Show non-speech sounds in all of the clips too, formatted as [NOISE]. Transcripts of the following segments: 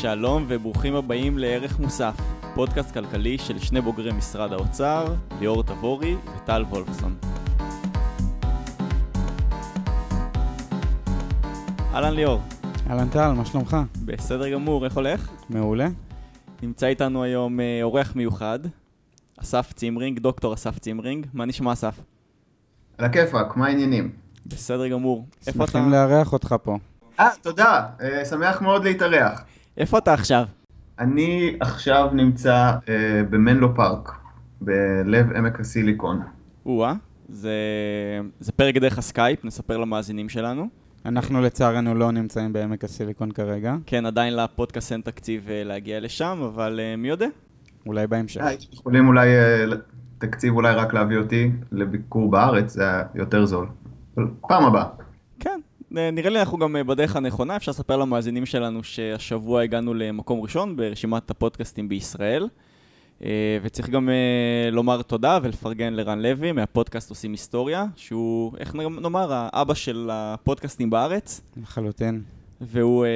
שלום וברוכים הבאים לערך מוסף, פודקאסט כלכלי של שני בוגרי משרד האוצר, ליאור תבורי וטל וולפסון. אהלן ליאור. אהלן טל, מה שלומך? בסדר גמור, איך הולך? מעולה. נמצא איתנו היום אה, אורח מיוחד, אסף צימרינג, דוקטור אסף צימרינג. מה נשמע אסף? על הכיפאק, מה העניינים? בסדר גמור. איפה אתה? שמחים לארח אותך פה. אה, תודה, אה, שמח מאוד להתארח. איפה אתה עכשיו? אני עכשיו נמצא אה, במנלו פארק, בלב עמק הסיליקון. או-אה, זה, זה פרק דרך הסקייפ, נספר למאזינים שלנו. אנחנו לצערנו לא נמצאים בעמק הסיליקון כרגע, כן, עדיין לפודקאסט אין תקציב אה, להגיע לשם, אבל אה, מי יודע? אולי בהמשך. אה, יכולים אולי, אה, תקציב אולי רק להביא אותי לביקור בארץ, זה היה יותר זול. פעם הבאה. אה, נראה לי אנחנו גם אה, בדרך הנכונה, אפשר לספר למאזינים שלנו שהשבוע הגענו למקום ראשון ברשימת הפודקאסטים בישראל. אה, וצריך גם לומר תודה ולפרגן לרן לוי מהפודקאסט עושים היסטוריה, שהוא, איך נאמר, האבא של הפודקאסטים בארץ. לחלוטין. והוא אה,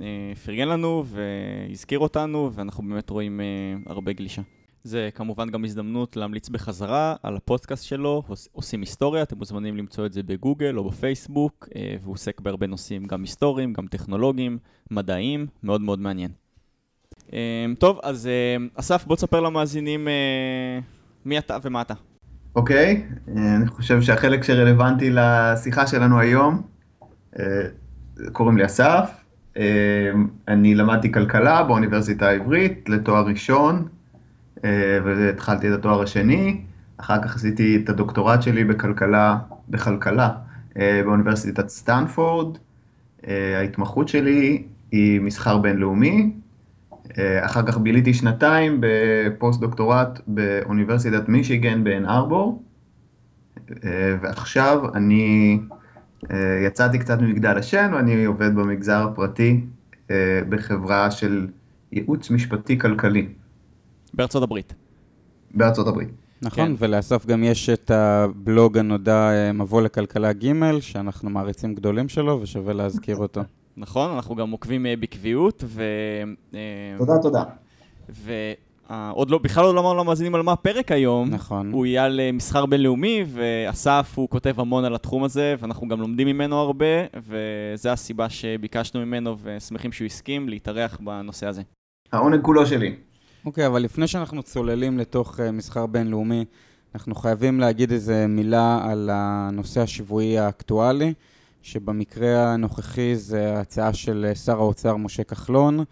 אה, פרגן לנו והזכיר אותנו, ואנחנו באמת רואים אה, הרבה גלישה. זה כמובן גם הזדמנות להמליץ בחזרה על הפודקאסט שלו, עוש- עושים היסטוריה, אתם מוזמנים למצוא את זה בגוגל או בפייסבוק, אה, והוא עוסק בהרבה נושאים, גם היסטוריים, גם טכנולוגיים, מדעיים, מאוד מאוד מעניין. אה, טוב, אז אה, אסף, בוא תספר למאזינים מי אתה ומה אתה. אוקיי, אה, אני חושב שהחלק שרלוונטי לשיחה שלנו היום, קוראים לי אסף, אני למדתי כלכלה באוניברסיטה העברית לתואר ראשון, והתחלתי את התואר השני, אחר כך עשיתי את הדוקטורט שלי בכלכלה, בכלכלה אה, באוניברסיטת סטנפורד, אה, ההתמחות שלי היא מסחר בינלאומי, אה, אחר כך ביליתי שנתיים בפוסט דוקטורט באוניברסיטת מישיגן באן ארבור, אה, ועכשיו אני אה, יצאתי קצת ממגדל השן ואני עובד במגזר הפרטי אה, בחברה של ייעוץ משפטי כלכלי בארצות הברית. בארצות הברית. נכון, כן. ולאסף גם יש את הבלוג הנודע אה, מבוא לכלכלה ג', שאנחנו מעריצים גדולים שלו ושווה להזכיר אותו. [LAUGHS] נכון, אנחנו גם עוקבים אה, בקביעות, ו... אה, תודה, תודה. ועוד לא, בכלל עוד לא אמרנו למאזינים על מה הפרק היום. נכון. הוא יהיה על מסחר בינלאומי, ואסף הוא כותב המון על התחום הזה, ואנחנו גם לומדים ממנו הרבה, וזו הסיבה שביקשנו ממנו, ושמחים שהוא הסכים להתארח בנושא הזה. העונג כולו שלי. אוקיי, אבל לפני שאנחנו צוללים לתוך אה, מסחר בינלאומי, אנחנו חייבים להגיד איזה מילה על הנושא השבועי האקטואלי, שבמקרה הנוכחי זה ההצעה של אה, שר האוצר משה כחלון,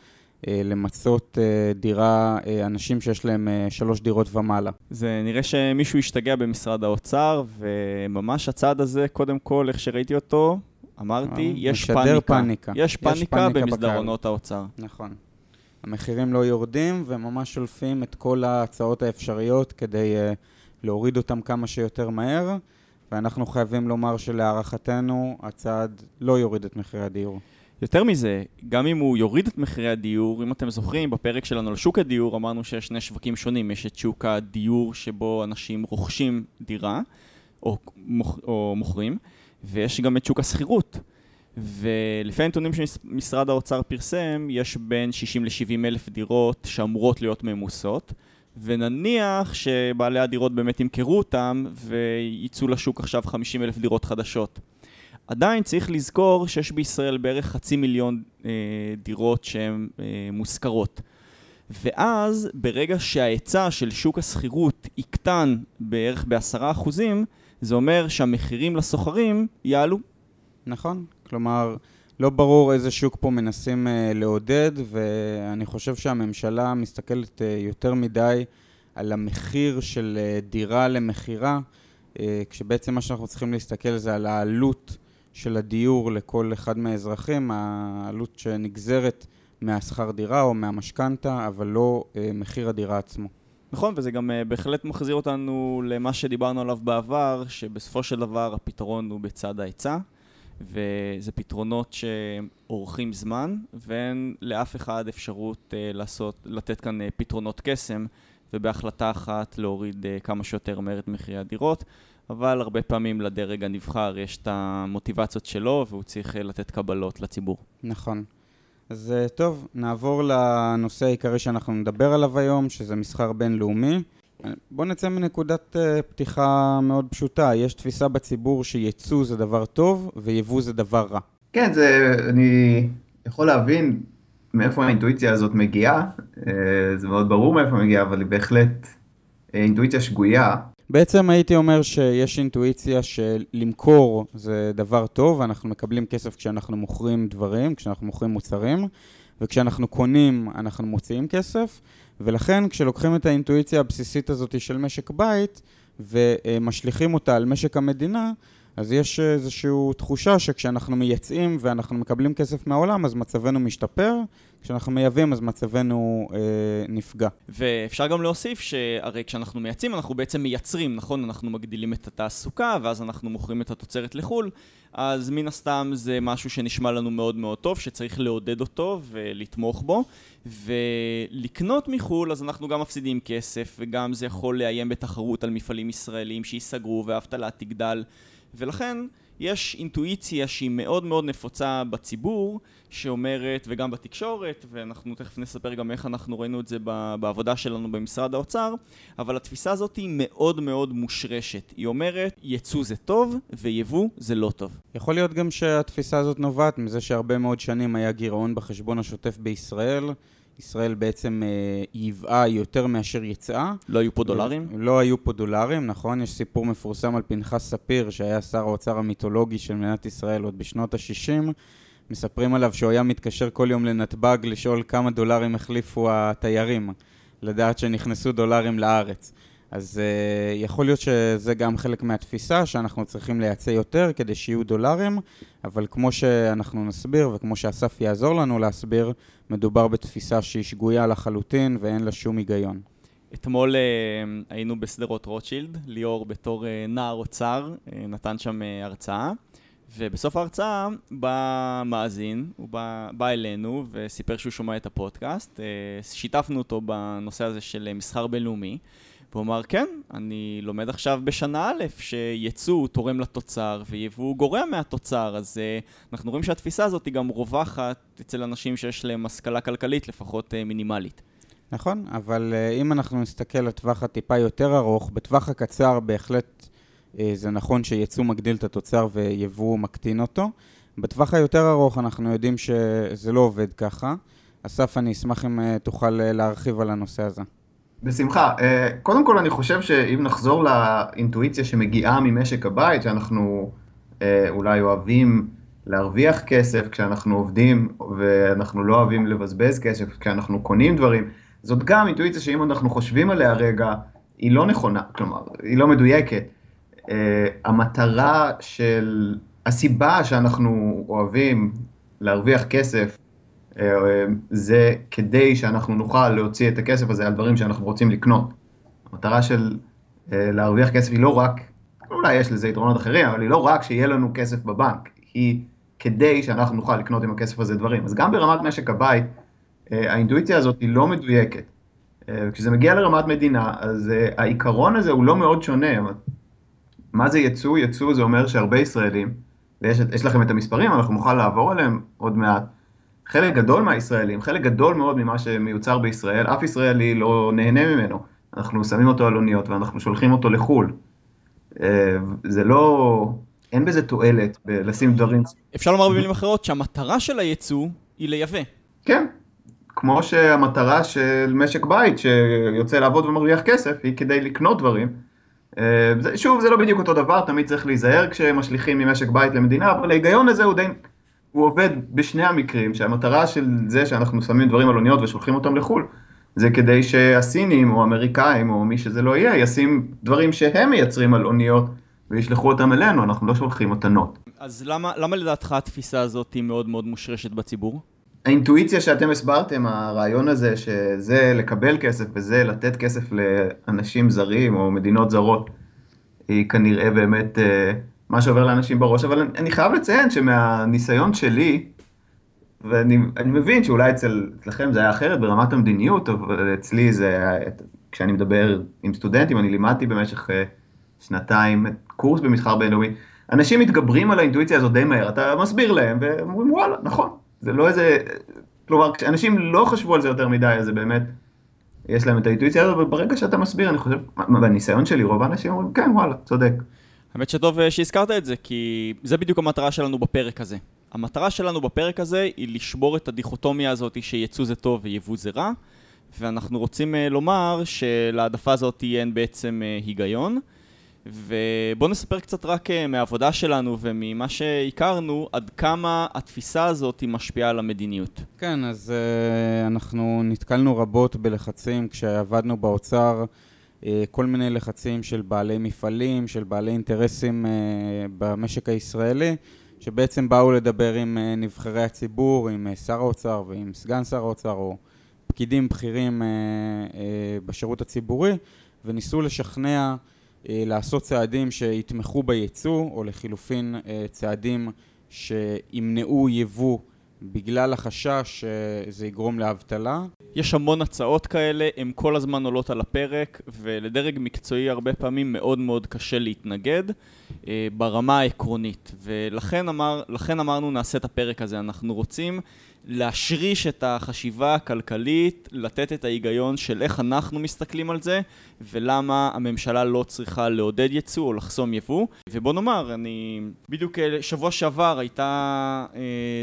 אה, למצות דירה, אנשים שיש להם שלוש דירות ומעלה. זה נראה שמישהו השתגע במשרד האוצר, וממש הצעד הזה, קודם כל, איך שראיתי אותו, אמרתי, יש פאניקה. פאניקה. יש יש פאניקה פאניקה במסדרונות האוצר. נכון. המחירים לא יורדים וממש שולפים את כל ההצעות האפשריות כדי uh, להוריד אותם כמה שיותר מהר, ואנחנו חייבים לומר שלהערכתנו הצעד לא יוריד את מחירי הדיור. יותר מזה, גם אם הוא יוריד את מחירי הדיור, אם אתם זוכרים, בפרק שלנו על שוק הדיור אמרנו שיש שני שווקים שונים. יש את שוק הדיור שבו אנשים רוכשים דירה, או, מוכ, או מוכרים, ויש גם את שוק השכירות. ולפי הנתונים שמשרד האוצר פרסם, יש בין 60 ל-70 אלף דירות שאמורות להיות ממוסות, ונניח שבעלי הדירות באמת ימכרו אותם וייצאו לשוק עכשיו 50 אלף דירות חדשות. עדיין צריך לזכור שיש בישראל בערך חצי מיליון אה, דירות שהן אה, מושכרות. ואז ברגע שההיצע של שוק השכירות יקטן בערך בעשרה אחוזים, זה אומר שהמחירים לסוחרים יעלו. נכון? כלומר, לא ברור איזה שוק פה מנסים uh, לעודד, ואני חושב שהממשלה מסתכלת uh, יותר מדי על המחיר של uh, דירה למכירה, uh, כשבעצם מה שאנחנו צריכים להסתכל זה על העלות של הדיור לכל אחד מהאזרחים, העלות שנגזרת מהשכר דירה או מהמשכנתה, אבל לא uh, מחיר הדירה עצמו. נכון, וזה גם uh, בהחלט מחזיר אותנו למה שדיברנו עליו בעבר, שבסופו של דבר הפתרון הוא בצד ההיצע. וזה פתרונות שאורכים זמן, ואין לאף אחד אפשרות uh, לעשות, לתת כאן uh, פתרונות קסם, ובהחלטה אחת להוריד uh, כמה שיותר מהר את מחירי הדירות, אבל הרבה פעמים לדרג הנבחר יש את המוטיבציות שלו, והוא צריך לתת קבלות לציבור. נכון. אז אה, טוב, נעבור לנושא העיקרי שאנחנו נדבר עליו היום, שזה מסחר בינלאומי. בואו נצא מנקודת uh, פתיחה מאוד פשוטה. יש תפיסה בציבור שייצוא זה דבר טוב ויבוא זה דבר רע. כן, זה, אני יכול להבין מאיפה האינטואיציה הזאת מגיעה. אה, זה מאוד ברור מאיפה מגיעה, אבל היא בהחלט אינטואיציה שגויה. בעצם הייתי אומר שיש אינטואיציה שלמכור זה דבר טוב, אנחנו מקבלים כסף כשאנחנו מוכרים דברים, כשאנחנו מוכרים מוצרים, וכשאנחנו קונים אנחנו מוציאים כסף, ולכן כשלוקחים את האינטואיציה הבסיסית הזאת של משק בית ומשליכים אותה על משק המדינה, אז יש איזושהי תחושה שכשאנחנו מייצאים ואנחנו מקבלים כסף מהעולם, אז מצבנו משתפר, כשאנחנו מייבאים אז מצבנו אה, נפגע. ואפשר גם להוסיף שהרי כשאנחנו מייצאים אנחנו בעצם מייצרים, נכון? אנחנו מגדילים את התעסוקה ואז אנחנו מוכרים את התוצרת לחו"ל, אז מן הסתם זה משהו שנשמע לנו מאוד מאוד טוב, שצריך לעודד אותו ולתמוך בו, ולקנות מחו"ל אז אנחנו גם מפסידים כסף, וגם זה יכול לאיים בתחרות על מפעלים ישראלים שייסגרו והאבטלה תגדל. ולכן יש אינטואיציה שהיא מאוד מאוד נפוצה בציבור, שאומרת, וגם בתקשורת, ואנחנו תכף נספר גם איך אנחנו ראינו את זה בעבודה שלנו במשרד האוצר, אבל התפיסה הזאת היא מאוד מאוד מושרשת. היא אומרת, ייצוא זה טוב, ויבוא זה לא טוב. יכול להיות גם שהתפיסה הזאת נובעת מזה שהרבה מאוד שנים היה גירעון בחשבון השוטף בישראל. ישראל בעצם אה, ייבאה יותר מאשר יצאה. לא היו פה דולרים? לא היו פה דולרים, נכון. יש סיפור מפורסם על פנחס ספיר, שהיה שר האוצר המיתולוגי של מדינת ישראל עוד בשנות ה-60. מספרים עליו שהוא היה מתקשר כל יום לנתב"ג לשאול כמה דולרים החליפו התיירים, לדעת שנכנסו דולרים לארץ. אז uh, יכול להיות שזה גם חלק מהתפיסה, שאנחנו צריכים לייצא יותר כדי שיהיו דולרים, אבל כמו שאנחנו נסביר וכמו שאסף יעזור לנו להסביר, מדובר בתפיסה שהיא שגויה לחלוטין ואין לה שום היגיון. אתמול uh, היינו בשדרות רוטשילד, ליאור בתור uh, נער אוצר uh, נתן שם uh, הרצאה, ובסוף ההרצאה בא מאזין, הוא בא, בא אלינו וסיפר שהוא שומע את הפודקאסט, uh, שיתפנו אותו בנושא הזה של uh, מסחר בינלאומי. והוא אמר, כן, אני לומד עכשיו בשנה א', שיצוא תורם לתוצר ויבוא גורע מהתוצר, אז uh, אנחנו רואים שהתפיסה הזאת היא גם רווחת אצל אנשים שיש להם השכלה כלכלית לפחות uh, מינימלית. נכון, אבל uh, אם אנחנו נסתכל לטווח הטיפה יותר ארוך, בטווח הקצר בהחלט זה נכון שיצוא מגדיל את התוצר ויבוא מקטין אותו. בטווח היותר ארוך אנחנו יודעים שזה לא עובד ככה. אסף, אני אשמח אם uh, תוכל להרחיב על הנושא הזה. בשמחה. אה, קודם כל אני חושב שאם נחזור לאינטואיציה שמגיעה ממשק הבית, שאנחנו אה, אולי אוהבים להרוויח כסף כשאנחנו עובדים, ואנחנו לא אוהבים לבזבז כסף כשאנחנו קונים דברים, זאת גם אינטואיציה שאם אנחנו חושבים עליה רגע, היא לא נכונה, כלומר, היא לא מדויקת. אה, המטרה של, הסיבה שאנחנו אוהבים להרוויח כסף אה, זה כדי שאנחנו נוכל להוציא את הכסף הזה על דברים שאנחנו רוצים לקנות. המטרה של אה, להרוויח כסף היא לא רק, אולי יש לזה יתרונות אחרים, אבל היא לא רק שיהיה לנו כסף בבנק, היא כדי שאנחנו נוכל לקנות עם הכסף הזה דברים. אז גם ברמת משק הבית, האינטואיציה הזאת היא לא מדויקת. כשזה מגיע לרמת מדינה, אז העיקרון הזה הוא לא מאוד שונה. מה זה יצוא? יצוא זה אומר שהרבה ישראלים, ויש לכם את המספרים, אנחנו נוכל לעבור עליהם עוד מעט. חלק גדול מהישראלים, חלק גדול מאוד ממה שמיוצר בישראל, אף ישראלי לא נהנה ממנו. אנחנו שמים אותו על אוניות ואנחנו שולחים אותו לחו"ל. אה, זה לא... אין בזה תועלת בלשים דברים... אפשר לומר במילים אחרות שהמטרה של הייצוא היא לייבא. כן, כמו שהמטרה של משק בית שיוצא לעבוד ומרוויח כסף היא כדי לקנות דברים. אה, שוב, זה לא בדיוק אותו דבר, תמיד צריך להיזהר כשמשליכים ממשק בית למדינה, אבל ההיגיון הזה הוא די הוא עובד בשני המקרים, שהמטרה של זה שאנחנו שמים דברים על אוניות ושולחים אותם לחו"ל, זה כדי שהסינים או האמריקאים או מי שזה לא יהיה, ישים דברים שהם מייצרים על אוניות וישלחו אותם אלינו, אנחנו לא שולחים מתנות. אז למה, למה לדעתך התפיסה הזאת היא מאוד מאוד מושרשת בציבור? האינטואיציה שאתם הסברתם, הרעיון הזה שזה לקבל כסף וזה לתת כסף לאנשים זרים או מדינות זרות, היא כנראה באמת... אה, מה שעובר לאנשים בראש, אבל אני חייב לציין שמהניסיון שלי, ואני מבין שאולי אצל, אצלכם זה היה אחרת ברמת המדיניות, אבל אצלי זה היה, כשאני מדבר עם סטודנטים, אני לימדתי במשך אה, שנתיים קורס במסחר בינלאומי, אנשים מתגברים על האינטואיציה הזאת די מהר, אתה מסביר להם, והם אומרים וואלה, נכון, זה לא איזה כלומר, כשאנשים לא חשבו על זה יותר מדי, אז זה באמת, יש להם את האינטואיציה הזאת, וברגע שאתה מסביר, אני חושב, בניסיון שלי, רוב האנשים אומרים, כן, וואלה, צודק. האמת שטוב אה, שהזכרת את זה, כי זה בדיוק המטרה שלנו בפרק הזה. המטרה שלנו בפרק הזה היא לשבור את הדיכוטומיה הזאת שיצוא זה טוב ויבוא זה רע, ואנחנו רוצים uh, לומר שלהעדפה הזאת אין בעצם uh, היגיון. ובואו נספר קצת רק uh, מהעבודה שלנו וממה שהכרנו, עד כמה התפיסה הזאת היא משפיעה על המדיניות. כן, אז uh, אנחנו נתקלנו רבות בלחצים כשעבדנו באוצר. כל מיני לחצים של בעלי מפעלים, של בעלי אינטרסים במשק הישראלי, שבעצם באו לדבר עם נבחרי הציבור, עם שר האוצר ועם סגן שר האוצר, או פקידים בכירים אה, אה, בשירות הציבורי וניסו לשכנע אה, לעשות צעדים שיתמכו בייצוא או לחילופין צעדים שימנעו יבוא בגלל החשש שזה יגרום לאבטלה. יש המון הצעות כאלה, הן כל הזמן עולות על הפרק, ולדרג מקצועי הרבה פעמים מאוד מאוד קשה להתנגד אה, ברמה העקרונית. ולכן אמר, אמרנו נעשה את הפרק הזה. אנחנו רוצים להשריש את החשיבה הכלכלית, לתת את ההיגיון של איך אנחנו מסתכלים על זה, ולמה הממשלה לא צריכה לעודד ייצוא או לחסום יבוא. ובוא נאמר, אני... בדיוק אה, שבוע שעבר הייתה אה,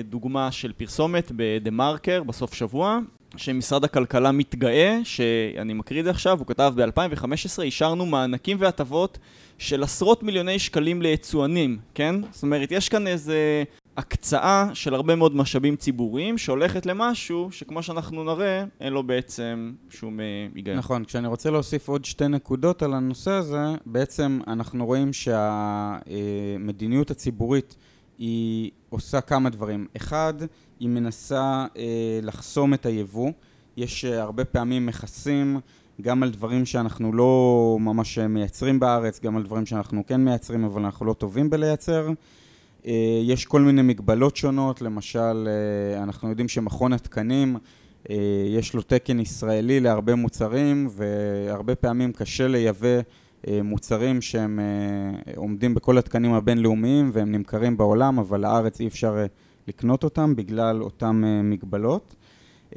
דוגמה של פרסומת בדה מרקר בסוף שבוע, שמשרד הכלכלה מתגאה, שאני מקריא את זה עכשיו, הוא כתב ב-2015 אישרנו מענקים והטבות של עשרות מיליוני שקלים ליצואנים, כן? זאת אומרת, יש כאן איזה הקצאה של הרבה מאוד משאבים ציבוריים שהולכת למשהו שכמו שאנחנו נראה, אין לו בעצם שום אה, היגיון. נכון, כשאני רוצה להוסיף עוד שתי נקודות על הנושא הזה, בעצם אנחנו רואים שהמדיניות הציבורית היא עושה כמה דברים. אחד, היא מנסה אה, לחסום את היבוא. יש אה, הרבה פעמים מכסים גם על דברים שאנחנו לא ממש מייצרים בארץ, גם על דברים שאנחנו כן מייצרים אבל אנחנו לא טובים בלייצר. אה, יש כל מיני מגבלות שונות, למשל אה, אנחנו יודעים שמכון התקנים אה, יש לו תקן ישראלי להרבה מוצרים והרבה פעמים קשה לייבא מוצרים שהם עומדים בכל התקנים הבינלאומיים והם נמכרים בעולם אבל לארץ אי אפשר לקנות אותם בגלל אותם מגבלות.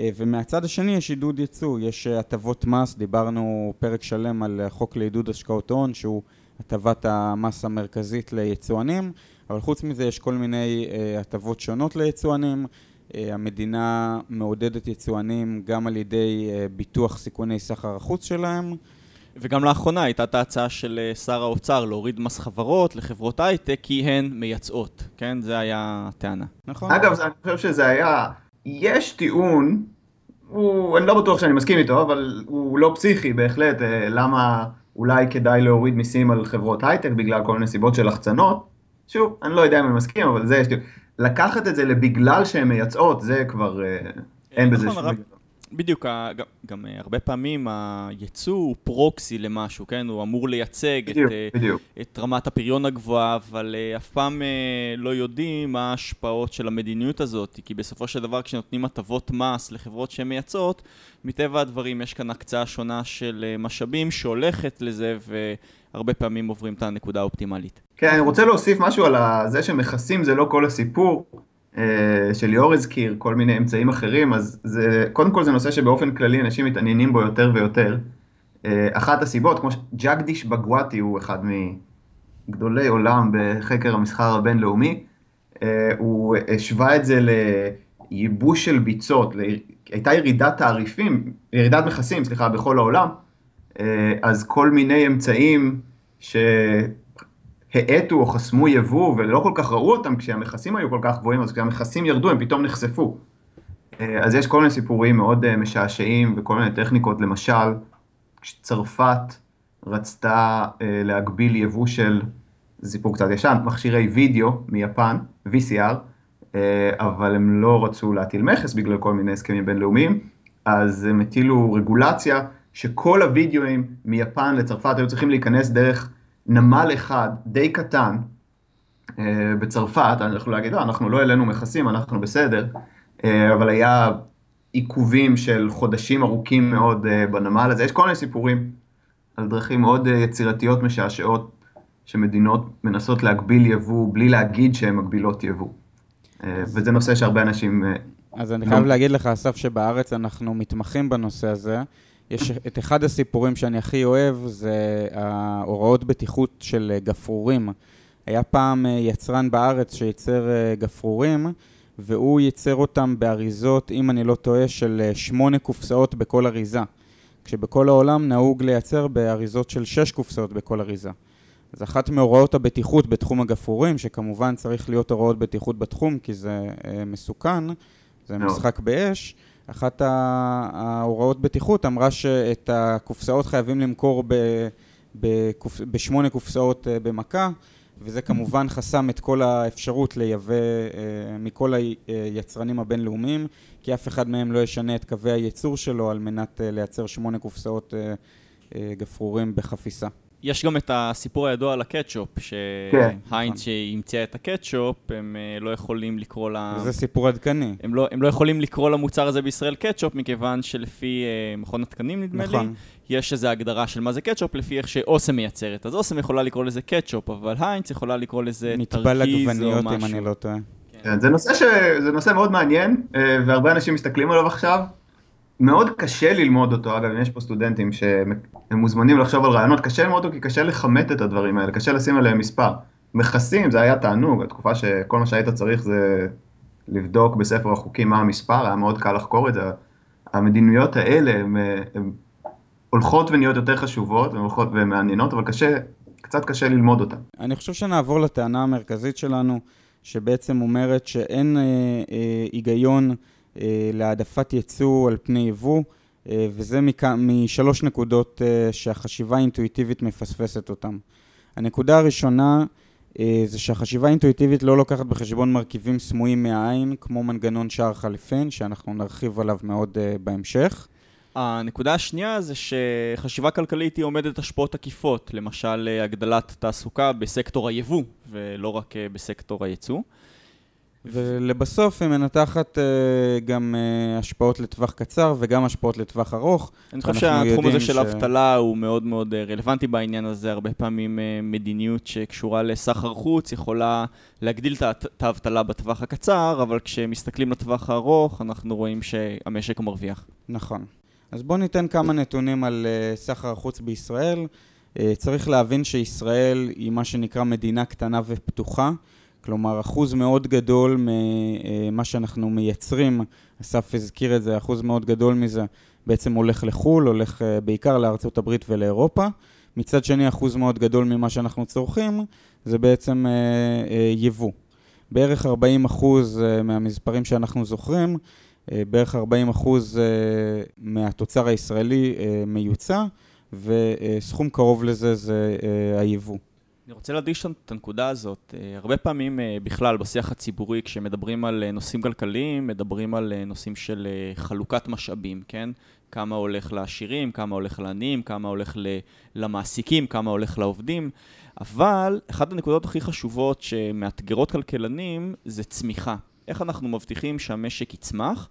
ומהצד השני יש עידוד ייצוא, יש הטבות מס, דיברנו פרק שלם על חוק לעידוד השקעות הון שהוא הטבת המס המרכזית ליצואנים אבל חוץ מזה יש כל מיני אה, הטבות שונות ליצואנים. אה, המדינה מעודדת יצואנים גם על ידי אה, ביטוח סיכוני סחר החוץ שלהם. וגם לאחרונה הייתה את ההצעה של שר האוצר להוריד מס חברות לחברות הייטק כי הן מייצאות, כן? זה היה הטענה. נכון. אגב, אני חושב שזה היה, יש טיעון, הוא, אני לא בטוח שאני מסכים איתו, אבל הוא לא פסיכי בהחלט, למה אולי כדאי להוריד מיסים על חברות הייטק בגלל כל מיני סיבות של לחצנות. שוב, אני לא יודע אם אני מסכים, אבל זה יש לי... לקחת את זה לבגלל שהן מייצאות, זה כבר... אה, אין בזה נכון, שום... בדיוק, גם, גם אה, הרבה פעמים הייצוא הוא פרוקסי למשהו, כן? הוא אמור לייצג בדיוק, את, אה, בדיוק. את רמת הפריון הגבוהה, אבל אף פעם לא יודעים מה ההשפעות של המדיניות הזאת, כי בסופו של דבר כשנותנים הטבות מס לחברות שהן מייצאות, מטבע הדברים יש כאן הקצאה שונה של משאבים שהולכת לזה, והרבה פעמים עוברים את הנקודה האופטימלית. כן, אני רוצה להוסיף משהו על זה שמכסים זה לא כל הסיפור. אה, שליאור הזכיר, כל מיני אמצעים אחרים, אז זה, קודם כל זה נושא שבאופן כללי אנשים מתעניינים בו יותר ויותר. אה, אחת הסיבות, כמו שג'גדיש בגואטי הוא אחד מגדולי עולם בחקר המסחר הבינלאומי, אה, הוא השווה את זה לייבוש של ביצות, הייתה ירידת תעריפים, ירידת מכסים, סליחה, בכל העולם, אז כל מיני אמצעים ש... האטו או חסמו יבוא ולא כל כך ראו אותם כשהמכסים היו כל כך גבוהים, אז כשהמכסים ירדו הם פתאום נחשפו. אה, אז יש כל מיני סיפורים מאוד אה, משעשעים וכל מיני טכניקות, למשל, כשצרפת רצתה אה, להגביל יבוא של, זה סיפור קצת ישן, מכשירי וידאו מיפן, VCR, אבל הם לא רצו להטיל מכס בגלל כל מיני הסכמים בינלאומיים, אז הם הטילו רגולציה שכל הוידאוים מיפן לצרפת היו צריכים להיכנס דרך נמל אחד די קטן אה, בצרפת, אני יכול להגיד, לא, אנחנו לא העלינו מכסים, אנחנו בסדר, אה, אבל היה עיכובים של חודשים ארוכים מאוד בנמל הזה, יש כל מיני סיפורים על דרכים מאוד יצירתיות משעשעות שמדינות מנסות להגביל יבוא בלי להגיד שהן מגבילות יבוא. וזה נושא שהרבה אנשים אז אני חייב להגיד לך, אסף, שבארץ אנחנו מתמחים בנושא הזה. יש את אחד הסיפורים שאני הכי אוהב, זה ההוראות בטיחות של גפרורים. היה פעם יצרן בארץ שייצר גפרורים, והוא ייצר אותם באריזות, אם אני לא טועה, של שמונה קופסאות בכל אריזה. כשבכל העולם נהוג לייצר באריזות של שש קופסאות בכל אריזה. אז אחת מהוראות הבטיחות בתחום הגפרורים, שכמובן צריך להיות הוראות בטיחות בתחום כי זה אה, מסוכן, זה. משחק באש, אחת ההוראות בטיחות אמרה שאת הקופסאות חייבים למכור בשמונה קופסאות אה, במכה, וזה כמובן חסם את כל האפשרות לייבא אה, מכל היצרנים הבינלאומיים, כי אף אחד מהם לא ישנה את קווי הייצור שלו על מנת אה, לייצר שמונה קופסאות אה, אה, גפרורים בחפיסה. יש גם את הסיפור הידוע על הקטשופ, כן. שהמציאה את הקטשופ, הם לא יכולים לקרוא ל... זה סיפור עדכני. הם לא, הם לא יכולים לקרוא למוצר הזה בישראל קטשופ, מכיוון שלפי uh, מכון התקנים, נדמה נכון. לי, יש איזו הגדרה של מה זה קטשופ, לפי איך שאוסם מייצרת. אז אוסם יכולה לקרוא לזה קטשופ, אבל היינץ יכולה לקרוא לזה תרכיז או משהו. מטבל עגבניות, אם אני לא טועה. כן, זה נושא, ש... זה נושא מאוד מעניין, אה, והרבה אנשים מסתכלים עליו עכשיו. מאוד קשה ללמוד אותו, אגב, אם יש פה סטודנטים שהם מוזמנים לחשוב על רעיונות, קשה ללמוד אותו כי קשה לכמת את הדברים האלה, קשה לשים עליהם מספר. מכסים זה היה תענוג, התקופה שכל מה שהיית צריך זה לבדוק בספר החוקים מה המספר, היה מאוד קל לחקור את זה. המדיניות האלה הן הולכות ונהיות יותר חשובות, הן הולכות ומעניינות, אבל קשה, קצת קשה ללמוד אותן. אני חושב שנעבור לטענה המרכזית שלנו. שבעצם אומרת שאין אה, אה, היגיון להעדפת ייצוא על פני יבוא, אה, וזה. משלוש נקודות אה, שהחשיבה האינטואיטיבית מפספסת אותן. הנקודה הראשונה אה, זה שהחשיבה האינטואיטיבית לא לוקחת בחשבון מרכיבים סמויים מהעין, כמו מנגנון שער חליפין, שאנחנו נרחיב עליו מאוד אה, בהמשך. הנקודה השנייה זה שחשיבה כלכלית היא עומדת השפעות עקיפות, למשל אה, הגדלת תעסוקה בסקטור היבוא ולא רק אה, בסקטור הייצוא. ולבסוף היא מנתחת uh, גם uh, השפעות לטווח קצר וגם השפעות לטווח ארוך. אני חושב שהתחום הזה של ש... אבטלה הוא מאוד מאוד רלוונטי בעניין הזה. הרבה פעמים מדיניות שקשורה לסחר חוץ יכולה להגדיל את האבטלה בטווח הקצר, אבל כשמסתכלים לטווח הארוך אנחנו רואים שהמשק מרוויח. נכון. אז בואו ניתן כמה נתונים על סחר החוץ בישראל. צריך להבין שישראל היא מה שנקרא מדינה קטנה ופתוחה, כלומר אחוז מאוד גדול ממה שאנחנו מייצרים, אסף הזכיר את זה, אחוז מאוד גדול מזה בעצם הולך לחו"ל, הולך uh, בעיקר לארצות הברית ולאירופה. מצד שני, אחוז מאוד גדול ממה שאנחנו צורכים זה בעצם uh, יבוא. בערך 40 אחוז מהמספרים שאנחנו זוכרים אה, בערך 40 אחוז אה, מהתוצר הישראלי אה, מיוצא, וסכום קרוב לזה זה היבוא. אני רוצה להדגיש את הנקודה הזאת. הרבה פעמים בכלל בשיח הציבורי, כשמדברים על נושאים כלכליים, מדברים על נושאים של חלוקת משאבים, כן? כמה הולך לעשירים, כמה הולך לעניים, כמה הולך למעסיקים, כמה הולך לעובדים. אבל אחת הנקודות הכי חשובות שמאתגרות כלכלנים זה צמיחה. איך אנחנו מבטיחים שהמשק יצמח,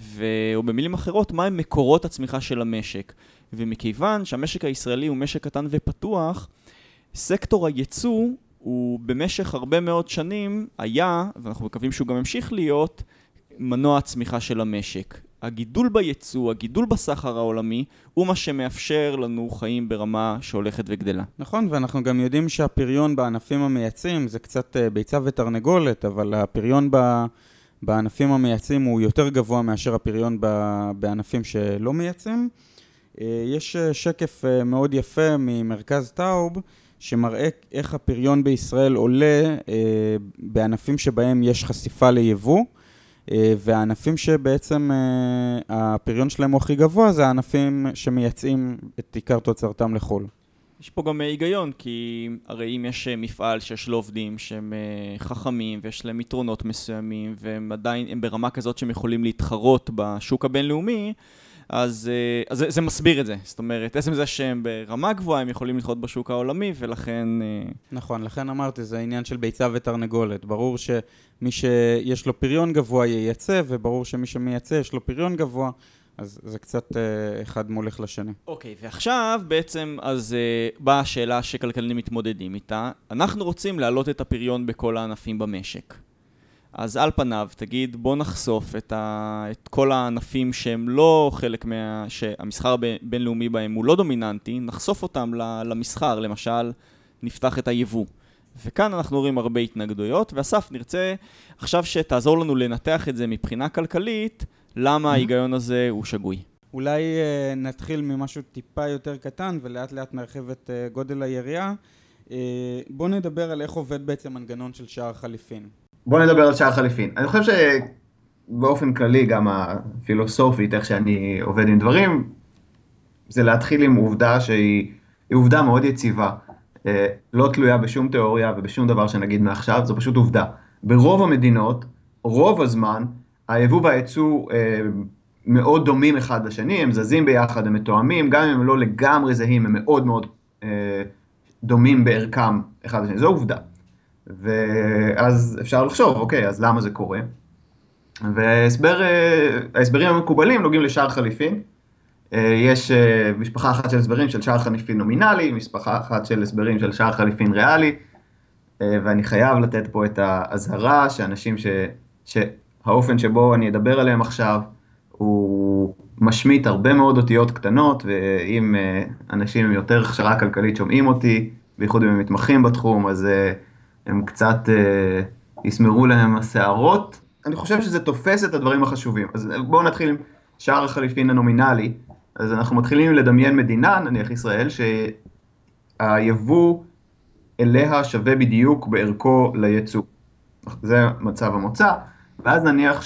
ו... או במילים אחרות, מהם מקורות הצמיחה של המשק. ומכיוון שהמשק הישראלי הוא משק קטן ופתוח, סקטור הייצוא הוא במשך הרבה מאוד שנים היה, ואנחנו מקווים שהוא גם ימשיך להיות, מנוע הצמיחה של המשק. הגידול בייצוא, הגידול בסחר העולמי, הוא מה שמאפשר לנו חיים ברמה שהולכת וגדלה. נכון, ואנחנו גם יודעים שהפריון בענפים המייצאים זה קצת אה, ביצה ותרנגולת, אבל הפריון ב... בענפים המייצאים הוא יותר גבוה מאשר הפריון בענפים שלא מייצאים. אה, יש אה, שקף מאוד יפה ממרכז טאוב, שמראה איך הפריון בישראל עולה בענפים שבהם יש חשיפה ליבוא. אה, והענפים שבעצם אה, הפריון שלהם הוא הכי גבוה זה הענפים שמייצאים את עיקר תוצרתם לחו"ל. יש פה גם היגיון, כי הרי אם יש מפעל שיש לו עובדים שהם אה, חכמים ויש להם יתרונות מסוימים והם עדיין, הם ברמה כזאת שהם יכולים להתחרות בשוק הבינלאומי, אז, אה, אז זה, זה מסביר את זה. זאת אומרת, עצם זה שהם ברמה גבוהה, הם יכולים לדחות בשוק העולמי, ולכן... אה, נכון, לכן אמרתי, זה עניין של ביצה ותרנגולת. ברור שמי שיש לו פריון גבוה ייצא, וברור שמי שמייצא יש לו פריון גבוה. אז זה קצת אה, אחד מולך לשני. אוקיי, okay, ועכשיו בעצם אז uh, באה השאלה שכלכלנים מתמודדים איתה. אנחנו רוצים להעלות את הפריון בכל הענפים במשק. אז על פניו, תגיד, בוא נחשוף את, ה... את כל הענפים שהם לא חלק מה... שהמסחר הבינלאומי בהם הוא לא דומיננטי, נחשוף אותם למסחר, למשל, נפתח את היבוא. וכאן אנחנו רואים הרבה התנגדויות, ואסף, נרצה עכשיו שתעזור לנו לנתח את זה מבחינה כלכלית, למה. ההיגיון הזה הוא שגוי. אולי uh, נתחיל ממשהו טיפה יותר קטן ולאט לאט נרחיב את uh, גודל היריעה. Uh, בואו נדבר על איך עובד בעצם מנגנון של שער חליפין. בואו נדבר על שער חליפין. אני חושב שבאופן כללי, גם הפילוסופית, איך שאני עובד עם דברים, זה להתחיל עם עובדה שהיא עובדה מאוד יציבה. אה, לא תלויה בשום תיאוריה ובשום דבר שנגיד מעכשיו, זו פשוט עובדה. ברוב המדינות, רוב הזמן, היבוא והייצוא אה, מאוד דומים אחד לשני, הם זזים ביחד, הם מתואמים, גם אם הם לא לגמרי זהים, הם מאוד מאוד אה, דומים בערכם אחד לשני, זו עובדה. ואז אפשר לחשוב, אוקיי, אז למה זה קורה? וההסברים המקובלים נוגעים לשער חליפין, אה, יש אה, משפחה אחת של הסברים של שער חליפין נומינלי, משפחה אחת של הסברים של שער חליפין ריאלי, אה, ואני חייב לתת פה את האזהרה שאנשים ש... שהאופן שבו אני אדבר עליהם עכשיו הוא משמיט הרבה מאוד אותיות קטנות, ואם אנשים עם יותר הכשרה כלכלית שומעים אותי, בייחוד אם הם מתמחים בתחום, אז הם קצת יסמרו להם השערות. אני חושב שזה תופס את הדברים החשובים. אז בואו נתחיל עם שער החליפין הנומינלי. אז אנחנו מתחילים לדמיין מדינה, נניח ישראל, שהיבוא אליה שווה בדיוק בערכו ליצוא. זה מצב המוצא, ואז נניח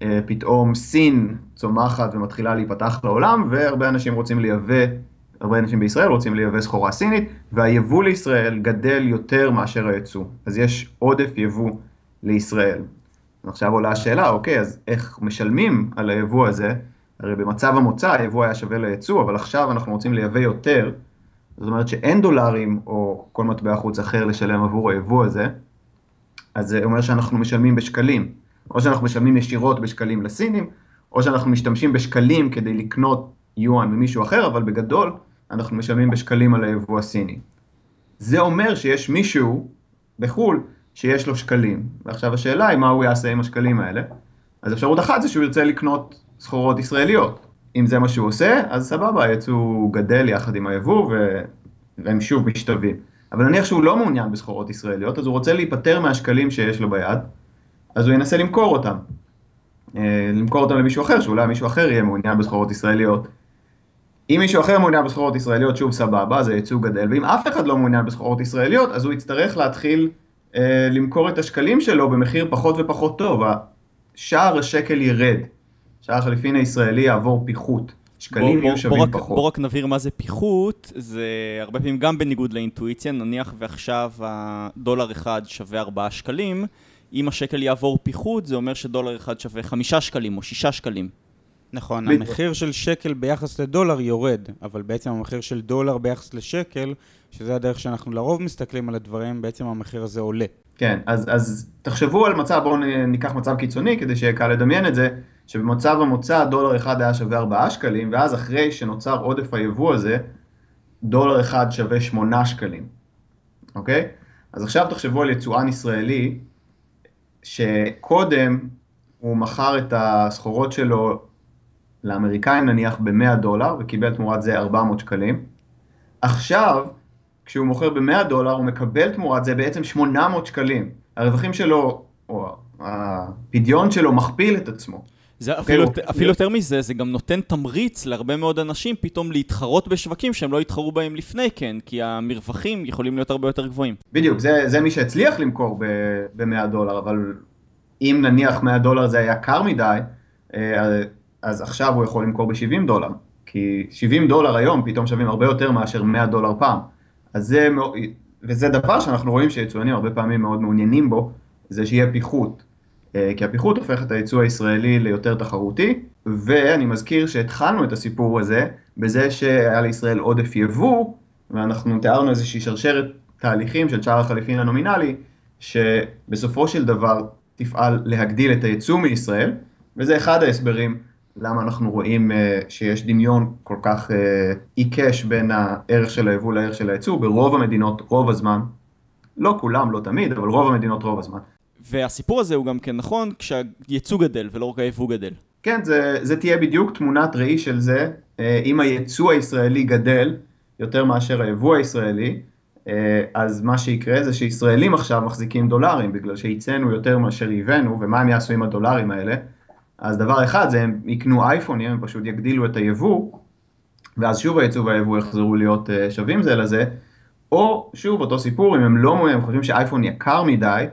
שפתאום סין צומחת ומתחילה להיפתח לעולם, והרבה אנשים רוצים לייבא, הרבה אנשים בישראל רוצים לייבא סחורה סינית, והיבוא לישראל גדל יותר מאשר היצוא. אז יש עודף יבוא לישראל. עכשיו עולה השאלה, אוקיי, אז איך משלמים על היבוא הזה? הרי במצב המוצא היבוא היה שווה ליצוא, אבל עכשיו אנחנו רוצים לייבא יותר, זאת אומרת שאין דולרים או כל מטבע חוץ אחר לשלם עבור היבוא הזה, אז זה אומר שאנחנו משלמים בשקלים, או שאנחנו משלמים ישירות בשקלים לסינים, או שאנחנו משתמשים בשקלים כדי לקנות יואן ממישהו אחר, אבל בגדול אנחנו משלמים בשקלים על היבוא הסיני. זה אומר שיש מישהו בחו"ל שיש לו שקלים, ועכשיו השאלה היא מה הוא יעשה עם השקלים האלה. אז אפשרות אחת זה שהוא ירצה לקנות סחורות ישראליות. אם זה מה שהוא עושה, אז סבבה, היצוא גדל יחד עם היבוא ו... והם שוב משתווים. אבל נניח שהוא לא מעוניין בסחורות ישראליות, אז הוא רוצה להיפטר מהשקלים שיש לו ביד, אז הוא ינסה למכור אותם. אה, למכור אותם למישהו אחר, שאולי מישהו אחר יהיה מעוניין בסחורות ישראליות. אם מישהו אחר מעוניין בסחורות ישראליות, שוב סבבה, זה ייצוא גדל, ואם אף אחד לא מעוניין בסחורות ישראליות, אז הוא יצטרך להתחיל אה, למכור את השקלים שלו במחיר פחות ופחות טוב. שער השקל ירד. שער החליפין הישראלי יעבור פיחות. שקלים יהיו שווים בוא פחות. בוא רק נבהיר מה זה פיחות, זה הרבה פעמים גם בניגוד לאינטואיציה, נניח ועכשיו הדולר אחד שווה 4 שקלים, אם השקל יעבור פיחות זה אומר שדולר אחד שווה 5 שקלים או 6 שקלים. נכון, המחיר של שקל ביחס לדולר יורד, אבל בעצם המחיר של דולר ביחס לשקל, שזה הדרך שאנחנו לרוב מסתכלים על הדברים, בעצם המחיר הזה עולה. כן, אז, אז תחשבו על מצב, בואו ניקח מצב קיצוני כדי שיהיה קל לדמיין את זה, שבמצב המוצא דולר אחד היה שווה 4 שקלים, ואז אחרי שנוצר עודף היבוא הזה, דולר אחד שווה 8 שקלים, אוקיי? אז עכשיו תחשבו על יצואן ישראלי, שקודם הוא מכר את הסחורות שלו לאמריקאים נניח ב-100 דולר, וקיבל תמורת זה 400 שקלים. עכשיו, כשהוא מוכר ב-100 דולר, הוא מקבל תמורת זה בעצם 800 שקלים. הרווחים שלו, או הפדיון שלו מכפיל את עצמו. זה okay, אפילו, הוא... אפילו יותר מזה, זה גם נותן תמריץ להרבה מאוד אנשים פתאום להתחרות בשווקים שהם לא התחרו בהם לפני כן, כי המרווחים יכולים להיות הרבה יותר גבוהים. בדיוק, זה, זה מי שהצליח למכור ב-100 דולר, אבל אם נניח 100 דולר זה היה קר מדי, אה, אז עכשיו הוא יכול למכור ב-70 דולר. כי 70 דולר היום פתאום שווים הרבה יותר מאשר 100 דולר פעם. אז זה, וזה דבר שאנחנו רואים שיצואנים הרבה פעמים מאוד מעוניינים בו, זה שיהיה פיחות. אה, כי הפיחות הופך את הייצוא הישראלי ליותר תחרותי, ואני מזכיר שהתחלנו את הסיפור הזה בזה שהיה לישראל עודף יבוא, ואנחנו תיארנו איזושהי שרשרת תהליכים של שער החליפין הנומינלי, שבסופו של דבר תפעל להגדיל את הייצוא מישראל, וזה אחד ההסברים למה אנחנו רואים uh, שיש דמיון כל כך uh, עיקש בין הערך של היבוא לערך של הייצוא, ברוב המדינות רוב הזמן, לא כולם, לא תמיד, אבל רוב המדינות רוב הזמן. והסיפור הזה הוא גם כן נכון כשהייצוא גדל ולא רק היבוא גדל. כן, זה, זה תהיה בדיוק תמונת ראי של זה, אה, אם הייצוא הישראלי גדל יותר מאשר היבוא הישראלי, אה, אז מה שיקרה זה שישראלים עכשיו מחזיקים דולרים, בגלל שייצאנו יותר מאשר ייבאנו, ומה הם יעשו עם הדולרים האלה? אז דבר אחד זה הם יקנו אייפונים, הם פשוט יגדילו את היבוא, ואז שוב הייצוא והיבוא יחזרו להיות אה, שווים זה לזה, או שוב אותו סיפור, אם הם לא, הם חושבים שאייפון יקר מדי,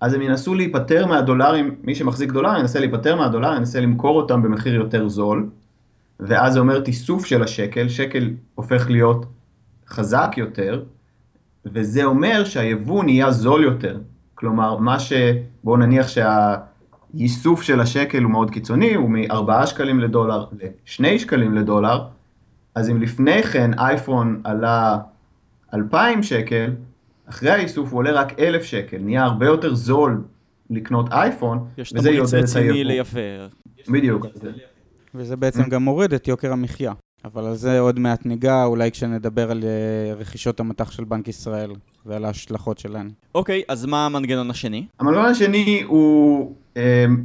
אז הם ינסו להיפטר מהדולרים, מי שמחזיק דולר ינסה להיפטר מהדולר, ינסה למכור אותם במחיר יותר זול, ואז זה אומר תיסוף של השקל, שקל הופך להיות חזק יותר, וזה אומר שהיבוא נהיה זול יותר. כלומר, מה ש... בואו נניח שהייסוף של השקל הוא מאוד קיצוני, הוא מ-4 שקלים לדולר ל-2 שקלים לדולר, אז אם לפני כן אייפון עלה 2,000 שקל, אחרי האיסוף הוא עולה רק 1,000 שקל, נהיה הרבה יותר זול לקנות אייפון, וזה יעודד את היבוא. יש תמריץ רציני לייבא. בדיוק. וזה בעצם גם מוריד את יוקר המחיה. אבל על זה עוד מעט ניגע, אולי כשנדבר על uh, רכישות המטח של בנק ישראל ועל ההשלכות שלהן. אוקיי, okay, אז מה המנגנון השני? המנגנון השני הוא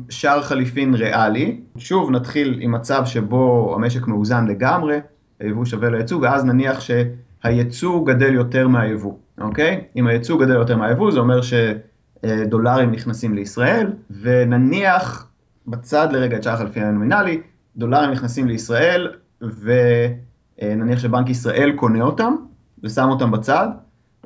שער חליפין ריאלי. שוב, נתחיל עם מצב שבו המשק מאוזן לגמרי, היבוא שווה ליצוא, ואז נניח שהיצוא גדל יותר מהיבוא, אוקיי? אם היצוא גדל יותר מהיבוא, זה אומר שדולרים נכנסים לישראל, ונניח בצד לרגע את שער החליפין הנומינלי, דולרים נכנסים לישראל, ונניח שבנק ישראל קונה אותם, ושם אותם בצד,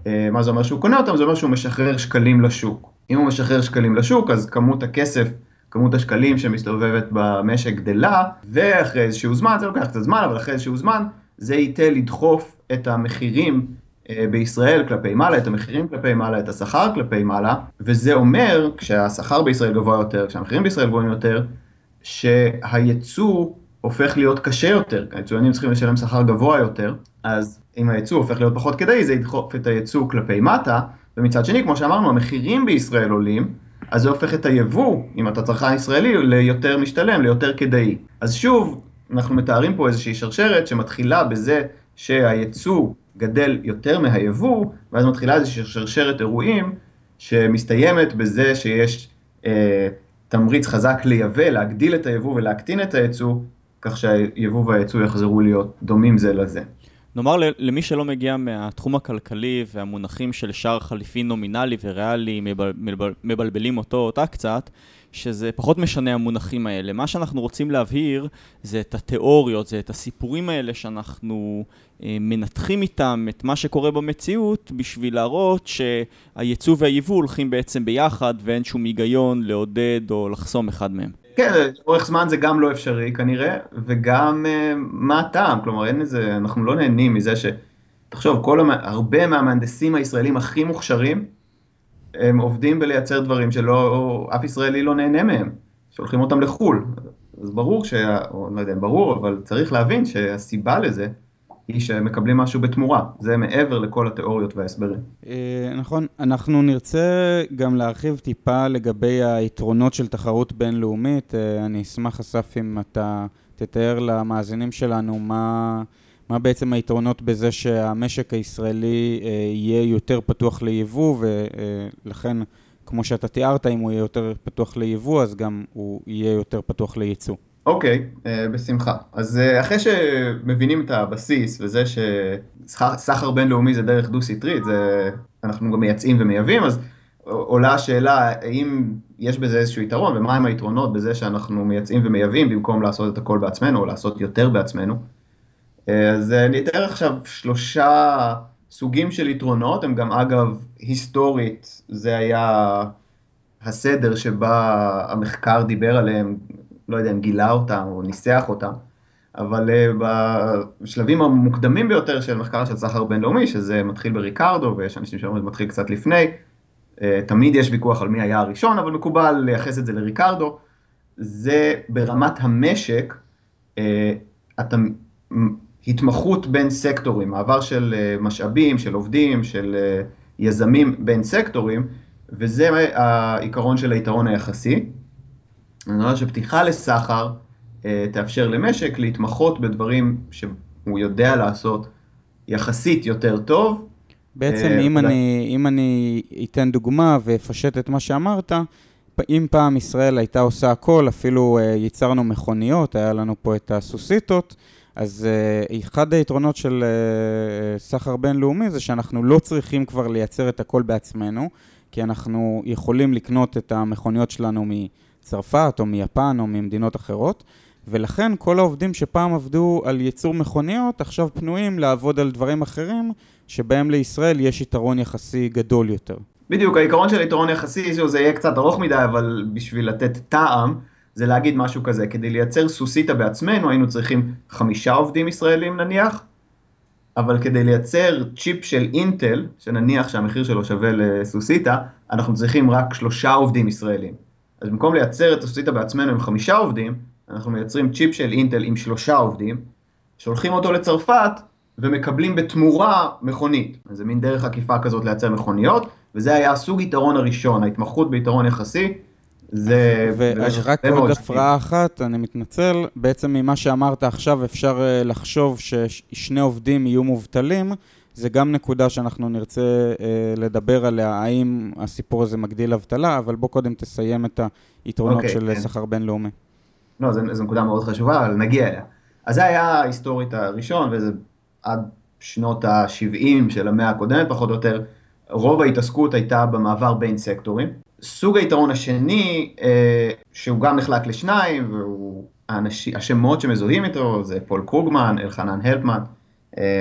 אה, מה זה אומר שהוא קונה אותם? זה אומר שהוא משחרר שקלים לשוק. אם הוא משחרר שקלים לשוק, אז כמות הכסף, כמות השקלים שמסתובבת במשק גדלה, ואחרי איזשהו זמן, זה לוקח קצת זמן, אבל אחרי איזשהו זמן, זה ייתן לדחוף את המחירים אה, בישראל כלפי מעלה, את המחירים כלפי מעלה, את השכר כלפי מעלה, וזה אומר, כשהשכר בישראל גבוה יותר, כשהמחירים בישראל גבוהים יותר, שהייצוא הופך להיות קשה יותר, היצואנים צריכים לשלם שכר גבוה יותר, אז אם היצוא הופך להיות פחות כדאי, זה ידחוף את היצוא כלפי מטה, ומצד שני, כמו שאמרנו, המחירים בישראל עולים, אז זה הופך את היבוא, אם אתה צרכן ישראלי, ליותר משתלם, ליותר כדאי. אז שוב, אנחנו מתארים פה איזושהי שרשרת שמתחילה בזה שהייצוא גדל יותר מהיבוא, ואז מתחילה איזושהי שרשרת אירועים שמסתיימת בזה שיש אה, תמריץ חזק לייבא, להגדיל את היבוא ולהקטין את הייצוא, כך שהיבוא והייצוא יחזרו להיות דומים זה לזה. נאמר למי שלא מגיע מהתחום הכלכלי והמונחים של שער חליפין נומינלי וריאלי מבל, מבל, מבלבלים אותו אותה קצת, שזה פחות משנה המונחים האלה. מה שאנחנו רוצים להבהיר זה את התיאוריות, זה את הסיפורים האלה שאנחנו אה, מנתחים איתם את מה שקורה במציאות בשביל להראות שהייצוא והייבוא הולכים בעצם ביחד ואין שום היגיון לעודד או לחסום אחד מהם. כן, אורך זמן זה גם לא אפשרי כנראה, וגם uh, מה הטעם, כלומר אין איזה, אנחנו לא נהנים מזה ש... תחשוב, כל, הרבה מהמהנדסים הישראלים הכי מוכשרים, הם עובדים בלייצר דברים שלא, אף ישראלי לא נהנה מהם, שולחים אותם לחו"ל. אז ברור ש... או לא יודע ברור, אבל צריך להבין שהסיבה לזה היא שמקבלים משהו בתמורה. זה מעבר לכל התיאוריות וההסברים. אה, נכון. אנחנו נרצה גם להרחיב טיפה לגבי היתרונות של תחרות בינלאומית. אה, אני אשמח, אסף, אם אתה תתאר למאזינים שלנו מה... מה בעצם היתרונות בזה שהמשק הישראלי אה, יהיה יותר פתוח ליבוא, ולכן, כמו שאתה תיארת, אם הוא יהיה יותר פתוח ליבוא, אז גם הוא יהיה יותר פתוח לייצוא. אוקיי, uh, בשמחה. אז uh, אחרי שמבינים את הבסיס וזה שסחר בינלאומי זה דרך דו-סטרית, זה אנחנו גם מייצאים ומייבאים, אז עולה השאלה האם יש בזה איזשהו יתרון ומהם היתרונות בזה שאנחנו מייצאים ומייבאים במקום לעשות את הכל בעצמנו או לעשות יותר בעצמנו. Uh, אז אני אתאר עכשיו שלושה סוגים של יתרונות, הם גם אגב היסטורית, זה היה הסדר שבה המחקר דיבר עליהם לא יודע אם גילה אותם או ניסח אותם, אבל uh, בשלבים המוקדמים ביותר של מחקר של סחר בינלאומי, שזה מתחיל בריקרדו, ויש אנשים שאומרים שזה מתחיל קצת לפני, uh, תמיד יש ויכוח על מי היה הראשון, אבל מקובל לייחס את זה לריקרדו, זה ברמת המשק, uh, אתה, התמחות בין סקטורים, מעבר של משאבים, של עובדים, של יזמים בין סקטורים, וזה העיקרון של היתרון היחסי. אני אומר שפתיחה לסחר אה, תאפשר למשק להתמחות בדברים שהוא יודע לעשות יחסית יותר טוב, בעצם אם אני, אם אני אתן דוגמה ואפשט את מה שאמרת, אם פעם ישראל הייתה עושה הכל, אפילו ייצרנו מכוניות, היה לנו פה את הסוסיתות, אז אחד היתרונות של סחר בינלאומי זה שאנחנו לא צריכים כבר לייצר את הכל בעצמנו, כי אנחנו יכולים לקנות את המכוניות שלנו מצרפת או מיפן או ממדינות אחרות, ולכן כל העובדים שפעם עבדו על ייצור מכוניות, עכשיו פנויים לעבוד על דברים אחרים, שבהם לישראל יש יתרון יחסי גדול יותר. בדיוק, העיקרון של יתרון יחסי, זה יהיה קצת ארוך מדי, אבל בשביל לתת טעם, זה להגיד משהו כזה, כדי לייצר סוסיתא בעצמנו היינו צריכים חמישה עובדים ישראלים נניח, אבל כדי לייצר צ'יפ של אינטל, שנניח שהמחיר שלו שווה לסוסיתא, אנחנו צריכים רק שלושה עובדים ישראלים. אז במקום לייצר את הסוסיתא בעצמנו עם חמישה עובדים, אנחנו מייצרים צ'יפ של אינטל עם שלושה עובדים, שולחים אותו לצרפת ומקבלים בתמורה מכונית. אז זה מין דרך עקיפה כזאת לייצר מכוניות, וזה היה הסוג יתרון הראשון, ההתמחות ביתרון יחסי, זה... ורק עוד הפרעה אחת, אני מתנצל, בעצם ממה שאמרת עכשיו אפשר אה, לחשוב ששני עובדים יהיו מובטלים, זה גם נקודה שאנחנו נרצה אה, לדבר עליה, האם הסיפור הזה מגדיל אבטלה, אבל בוא קודם תסיים את היתרונות okay, אוקיי, של כן. שכר בינלאומי. לא, זו נקודה מאוד חשובה, אבל נגיע אליה. אז זה היה ההיסטורית הראשון, וזה עד שנות ה-70 של המאה הקודמת, פחות או יותר, רוב ההתעסקות הייתה במעבר בין סקטורים. סוג היתרון השני, אה, שהוא גם נחלק לשניים, והוא האנשי, השמות שמזוהים איתו, זה פול קרוגמן, אלחנן הלפמן,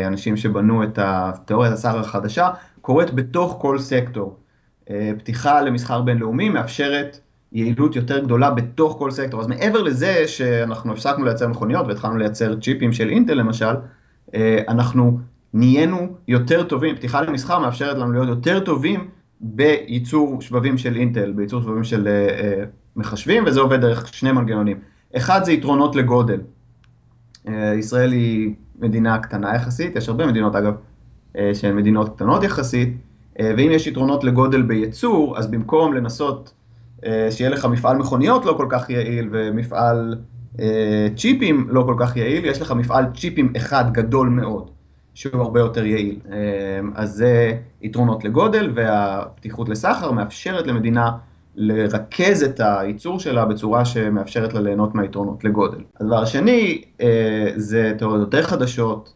אנשים שבנו את התיאוריית הסחר החדשה, קורית בתוך כל סקטור. אה, פתיחה למסחר בינלאומי מאפשרת יעילות יותר גדולה בתוך כל סקטור. אז מעבר לזה שאנחנו הפסקנו לייצר מכוניות והתחלנו לייצר צ'יפים של אינטל למשל, אנחנו נהיינו יותר טובים, פתיחה למסחר מאפשרת לנו להיות יותר טובים בייצור שבבים של אינטל, בייצור שבבים של מחשבים, וזה עובד דרך שני מנגנונים. אחד זה יתרונות לגודל. ישראל היא מדינה קטנה יחסית, יש הרבה מדינות אגב uh, שהן מדינות קטנות יחסית, uh, ואם יש יתרונות לגודל בייצור, אז במקום לנסות uh, שיהיה לך מפעל מכוניות לא כל כך יעיל ומפעל צ'יפים לא כל כך יעיל, יש לך מפעל צ'יפים אחד גדול מאוד. שהוא הרבה יותר יעיל. אז זה יתרונות לגודל, והפתיחות לסחר מאפשרת למדינה לרכז את הייצור שלה בצורה שמאפשרת לה ליהנות מהיתרונות לגודל. הדבר השני אה, זה תיאוריות יותר חדשות,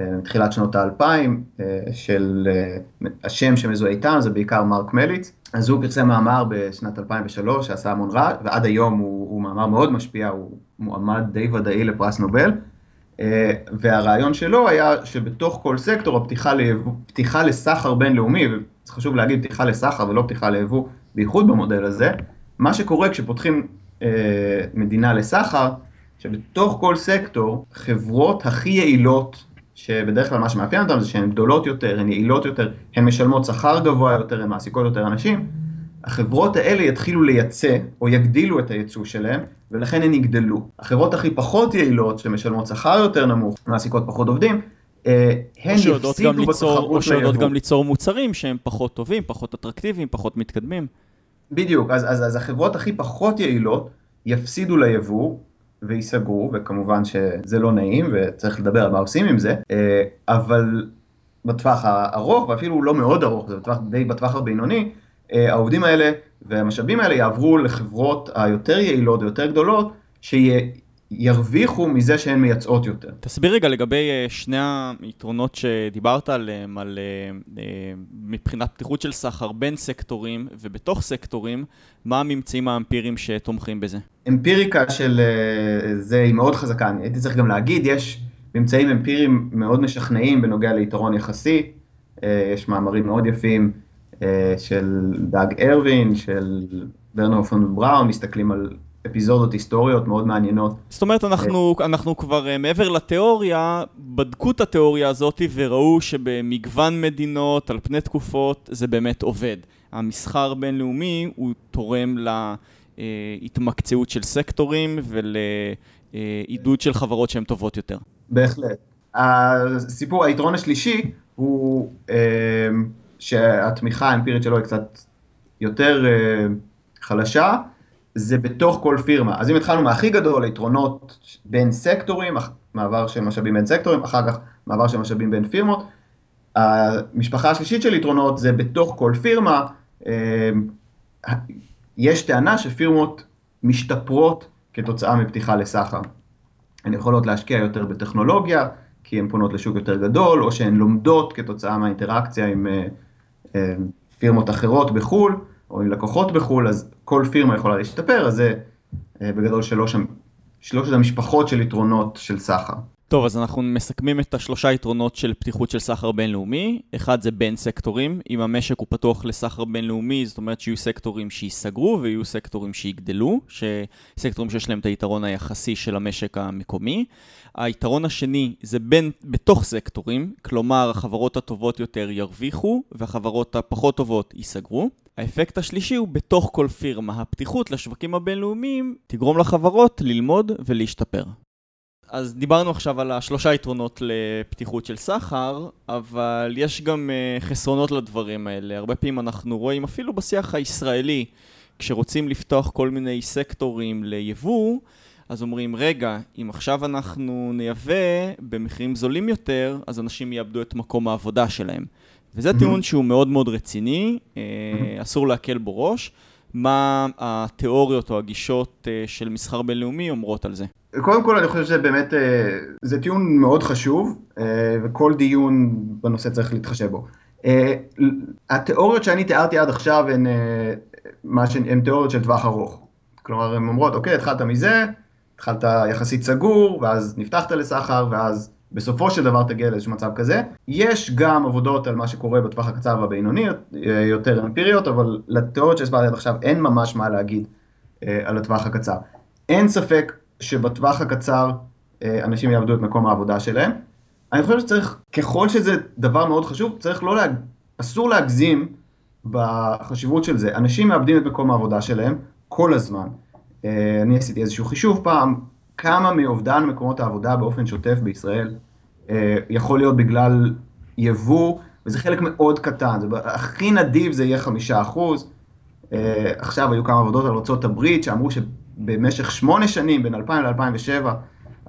אה, מתחילת שנות האלפיים, אה, של השם שמזוהה איתם, זה בעיקר מרק מליץ. אז הוא פרסם מאמר בשנת 2003 שעשה המון רע, ועד היום הוא, הוא מאמר מאוד משפיע, הוא מועמד די ודאי לפרס נובל. והרעיון שלו היה שבתוך כל סקטור הפתיחה ליבוא, פתיחה לסחר בינלאומי, וחשוב להגיד פתיחה לסחר ולא פתיחה ליבוא, בייחוד במודל הזה, מה שקורה כשפותחים אה, מדינה לסחר, שבתוך כל סקטור, חברות הכי יעילות, שבדרך כלל מה שמאפיין אותן זה שהן גדולות יותר, הן יעילות יותר, הן משלמות שכר גבוה יותר, הן מעסיקות יותר אנשים, החברות האלה יתחילו לייצא, או יגדילו את הייצוא שלהם, ולכן הן יגדלו. החברות הכי פחות יעילות, שמשלמות שכר יותר נמוך, מעסיקות פחות עובדים, הן יפסידו בתחרות. או שיודעות גם ליצור מוצרים שהם פחות טובים, פחות אטרקטיביים, פחות מתקדמים. בדיוק, אז, אז, אז החברות הכי פחות יעילות יפסידו ליבוא וייסגרו, וכמובן שזה לא נעים וצריך לדבר על מה עושים עם זה, אה, אבל בטווח הארוך, ואפילו לא מאוד ארוך, זה בטווח, די בטווח הבינוני, אה, העובדים האלה והמשאבים האלה יעברו לחברות היותר יעילות ויותר גדולות, שירוויחו מזה שהן מייצאות יותר. תסביר רגע לגבי אה, שני היתרונות שדיברת עליהם, על אה, מבחינת פתיחות של סחר בין סקטורים ובתוך סקטורים, מה הממצאים האמפיריים שתומכים בזה? אמפיריקה של זה היא מאוד חזקה, אני הייתי צריך גם להגיד, יש ממצאים אמפיריים מאוד משכנעים בנוגע ליתרון יחסי, יש מאמרים מאוד יפים. אה, של דאג ארווין, של ברנר פון בראון, מסתכלים על אפיזודות היסטוריות מאוד מעניינות. זאת אומרת, אנחנו, אנחנו כבר אה, מעבר לתיאוריה, בדקו את התיאוריה הזאת וראו שבמגוון מדינות, על פני תקופות, זה באמת עובד. המסחר בינלאומי הוא תורם להתמקצעות של סקטורים ולעידוד של חברות שהן טובות יותר. בהחלט. הסיפור, היתרון השלישי הוא אה, שהתמיכה האמפירית שלו היא קצת יותר חלשה, זה בתוך כל פירמה. אז אם התחלנו מהכי גדול, היתרונות בין סקטורים, מעבר של משאבים בין סקטורים, אחר כך מעבר של משאבים בין פירמות, המשפחה השלישית של יתרונות זה בתוך כל פירמה, יש טענה שפירמות משתפרות כתוצאה מפתיחה לסחר. הן יכולות להשקיע יותר בטכנולוגיה, כי הן פונות לשוק יותר גדול, או שהן לומדות כתוצאה מהאינטראקציה עם פירמות אחרות בחו"ל, או עם לקוחות בחו"ל, אז כל פירמה יכולה להשתפר, אז זה בגדול שלוש, המשפחות של יתרונות של סחר. טוב, אז אנחנו מסכמים את השלושה יתרונות של פתיחות של סחר בינלאומי. אחד זה בין סקטורים. אם המשק הוא פתוח לסחר בינלאומי, זאת אומרת שיהיו סקטורים שייסגרו ויהיו סקטורים שיגדלו, סקטורים שיש להם את היתרון היחסי של המשק המקומי. היתרון השני זה בין, בתוך סקטורים, כלומר החברות הטובות יותר ירוויחו והחברות הפחות טובות ייסגרו. האפקט השלישי הוא בתוך כל פירמה. הפתיחות לשווקים הבינלאומיים תגרום לחברות ללמוד ולהשתפר. אז דיברנו עכשיו על השלושה יתרונות לפתיחות של סחר, אבל יש גם uh, חסרונות לדברים האלה. הרבה פעמים אנחנו רואים, אפילו בשיח הישראלי, כשרוצים לפתוח כל מיני סקטורים ליבוא, אז אומרים, רגע, אם עכשיו אנחנו נייבא במחירים זולים יותר, אז אנשים יאבדו את מקום העבודה שלהם. וזה mm-hmm. טיעון שהוא מאוד מאוד רציני, uh, אסור להקל בו ראש. מה התיאוריות או הגישות uh, של מסחר בינלאומי אומרות על זה? קודם כל אני חושב שזה באמת, אה, זה טיעון מאוד חשוב, אה, וכל דיון בנושא צריך להתחשב בו. אה, התיאוריות שאני תיארתי עד עכשיו הן, הן תיאוריות של טווח ארוך. כלומר, הן אומרות, אוקיי, התחלת מזה, התחלת יחסית סגור, ואז נפתחת לסחר, ואז בסופו של דבר תגיע לאיזשהו מצב כזה. יש גם עבודות על מה שקורה בטווח הקצר והבינוני, יותר אמפיריות, אבל לתיאוריות שהסברתי עד עכשיו אין ממש מה להגיד על הטווח הקצר. אין ספק שבטווח הקצר אה, אנשים יאבדו את מקום העבודה שלהם. אני חושב שצריך, ככל שזה דבר מאוד חשוב, צריך לא, להג... אסור להגזים בחשיבות של זה. אנשים מאבדים את מקום העבודה שלהם כל הזמן. אה, אני עשיתי איזשהו חישוב פעם, כמה מאובדן מקומות העבודה באופן שוטף בישראל אה, יכול להיות בגלל יבוא, וזה חלק מאוד קטן, זה הכי נדיב זה יהיה חמישה אחוז. עכשיו היו כמה עבודות על ארה"ב שאמרו ש... במשך שמונה שנים, בין 2000 ל-2007,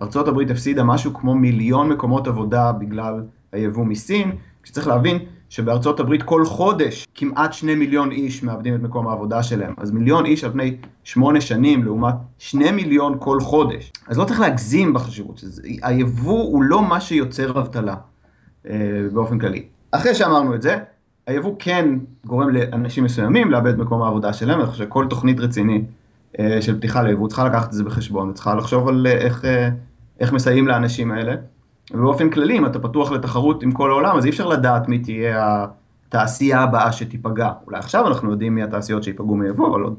ארה"ב הפסידה משהו כמו מיליון מקומות עבודה בגלל היבוא מסין, כשצריך להבין שבארצות הברית כל חודש כמעט שני מיליון איש מאבדים את מקום העבודה שלהם. אז מיליון איש על פני שמונה שנים לעומת שני מיליון כל חודש. אז לא צריך להגזים בחשיבות, היבוא הוא לא מה שיוצר אבטלה אה, באופן כללי. אחרי שאמרנו את זה, היבוא כן גורם לאנשים מסוימים לאבד מקום העבודה שלהם, אני חושב שכל תוכנית רצינית אה, של פתיחה ליבוא, צריכה לקחת את זה בחשבון, וצריכה לחשוב על אה, איך, אה, איך מסייעים לאנשים האלה. ובאופן כללי, אם אתה פתוח לתחרות עם כל העולם, אז אי אפשר לדעת מי תהיה התעשייה הבאה שתיפגע. אולי עכשיו אנחנו יודעים מי התעשיות שיפגעו מיבוא, אבל עוד